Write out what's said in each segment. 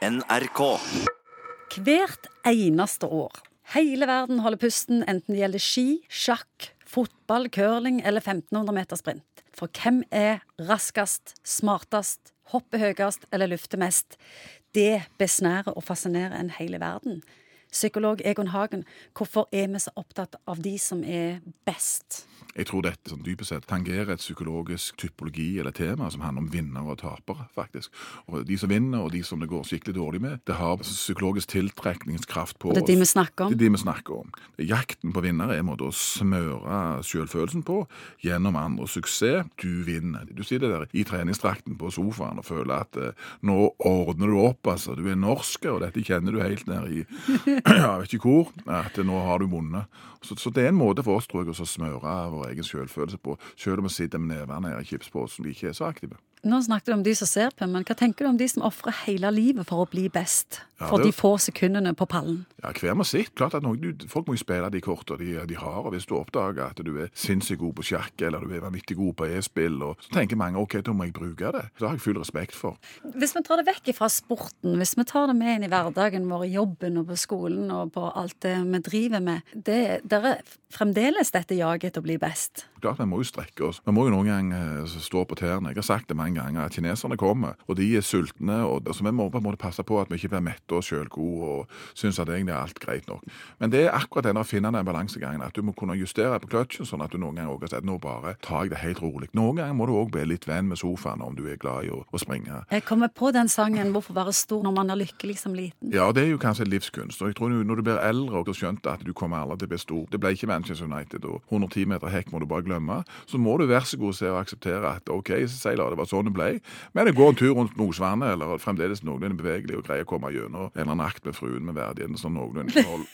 NRK. Hvert eneste år. Hele verden holder pusten, enten det gjelder ski, sjakk, fotball, curling eller 1500 meter sprint. For hvem er raskest, smartest, hopper høyest eller lufter mest? Det besnærer og fascinerer en hele verden. Psykolog Egon Hagen, hvorfor er vi så opptatt av de som er best? Jeg tror dette sånn, dypest sett tangerer et psykologisk typologi eller tema som handler om vinnere og tapere, faktisk. Og De som vinner, og de som det går skikkelig dårlig med, det har psykologisk tiltrekningskraft på Det er de vi snakker om. Det er de vi snakker om. Jakten på vinnere er en måte å smøre selvfølelsen på gjennom andres suksess. Du vinner. Du sitter der i treningsdrakten på sofaen og føler at eh, nå ordner du opp, altså. Du er norsk, og dette kjenner du helt ned i jeg vet ikke hvor, at nå har du vunnet. Så, så, det er en måte for oss tror jeg, å smøre vår egen selvfølelse på, selv om vi sitter med nevene i chipsposen og ikke er så aktive. Nå snakket du om de som ser på, men hva tenker du om de som ofrer hele livet for å bli best? Ja, For de få sekundene på pallen? Ja, Hver med sitt. Klart at noen, du, Folk må jo spille de kortene de, de har. og Hvis du oppdager at du er sinnssykt god på sjakk eller du er vanvittig god på e-spill, og så tenker mange ok, da må jeg bruke det. Det har jeg full respekt for. Hvis vi tar det vekk fra sporten, hvis vi tar det med inn i hverdagen vår, i jobben og på skolen og på alt det vi driver med, det, der er fremdeles dette jaget etter å bli best. Klart Vi må jo strekke oss. Vi må jo noen gang eh, stå på tærne. Jeg har sagt det mange ganger at kineserne kommer, og de er sultne. og så Vi må på en måte passe på at vi ikke blir mette og sjølgode og syns at egentlig er alt greit nok. Men det er akkurat denne å finne den balansegangen. At du må kunne justere på kløtsjen, sånn at du noen ganger også har si nå bare tar jeg det helt rolig. Noen ganger må du òg bli litt venn med sofaen om du er glad i å, å springe. Jeg kommer på den sangen 'Hvorfor være stor når man er lykkelig som liten'. Ja, det er jo kanskje en livskunst. Og jeg tror når du blir eldre og har skjønt at du kommer aldri til å bli stor Det ble ikke Manchester United, og 110 meter hekk må du bare glemme. Så må du være så god se og akseptere at OK, Seiler, det var sånn det ble. Men det går en tur rundt Mosvannet, eller fremdeles noenlunde bevegelig, og greier å komme gjennom en eller annen akt med fruen med verdigheten som noenlunde innhold.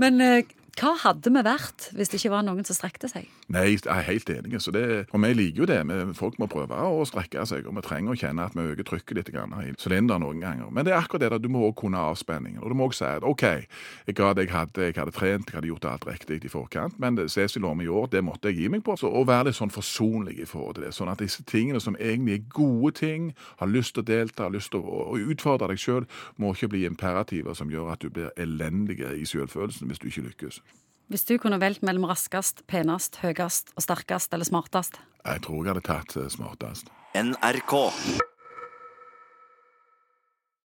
Men eh, hva hadde vi vært hvis det ikke var noen som strekte seg? Nei, jeg er helt enig. Så det, og vi liker jo det. Folk må prøve å strekke seg, og vi trenger å kjenne at vi øker trykket litt i sylinderen noen ganger. Men det er akkurat det at du må også kunne avspenningen. Og du må også si at OK, jeg ga jeg hadde, jeg hadde trent, jeg hadde gjort alt riktig i forkant, men det Cecil-ormet i år, det måtte jeg gi meg på. Så å være litt sånn forsonlig i forhold til det. Sånn at disse tingene som egentlig er gode ting, har lyst til å delta, har lyst til å, å utfordre deg sjøl, må ikke bli imperativer som gjør at du blir elendig i selvfølelsen hvis du ikke lykkes. Hvis du kunne valgt mellom raskest, penest, høyest og sterkest eller smartest? Jeg tror jeg hadde tatt eh, smartest. NRK.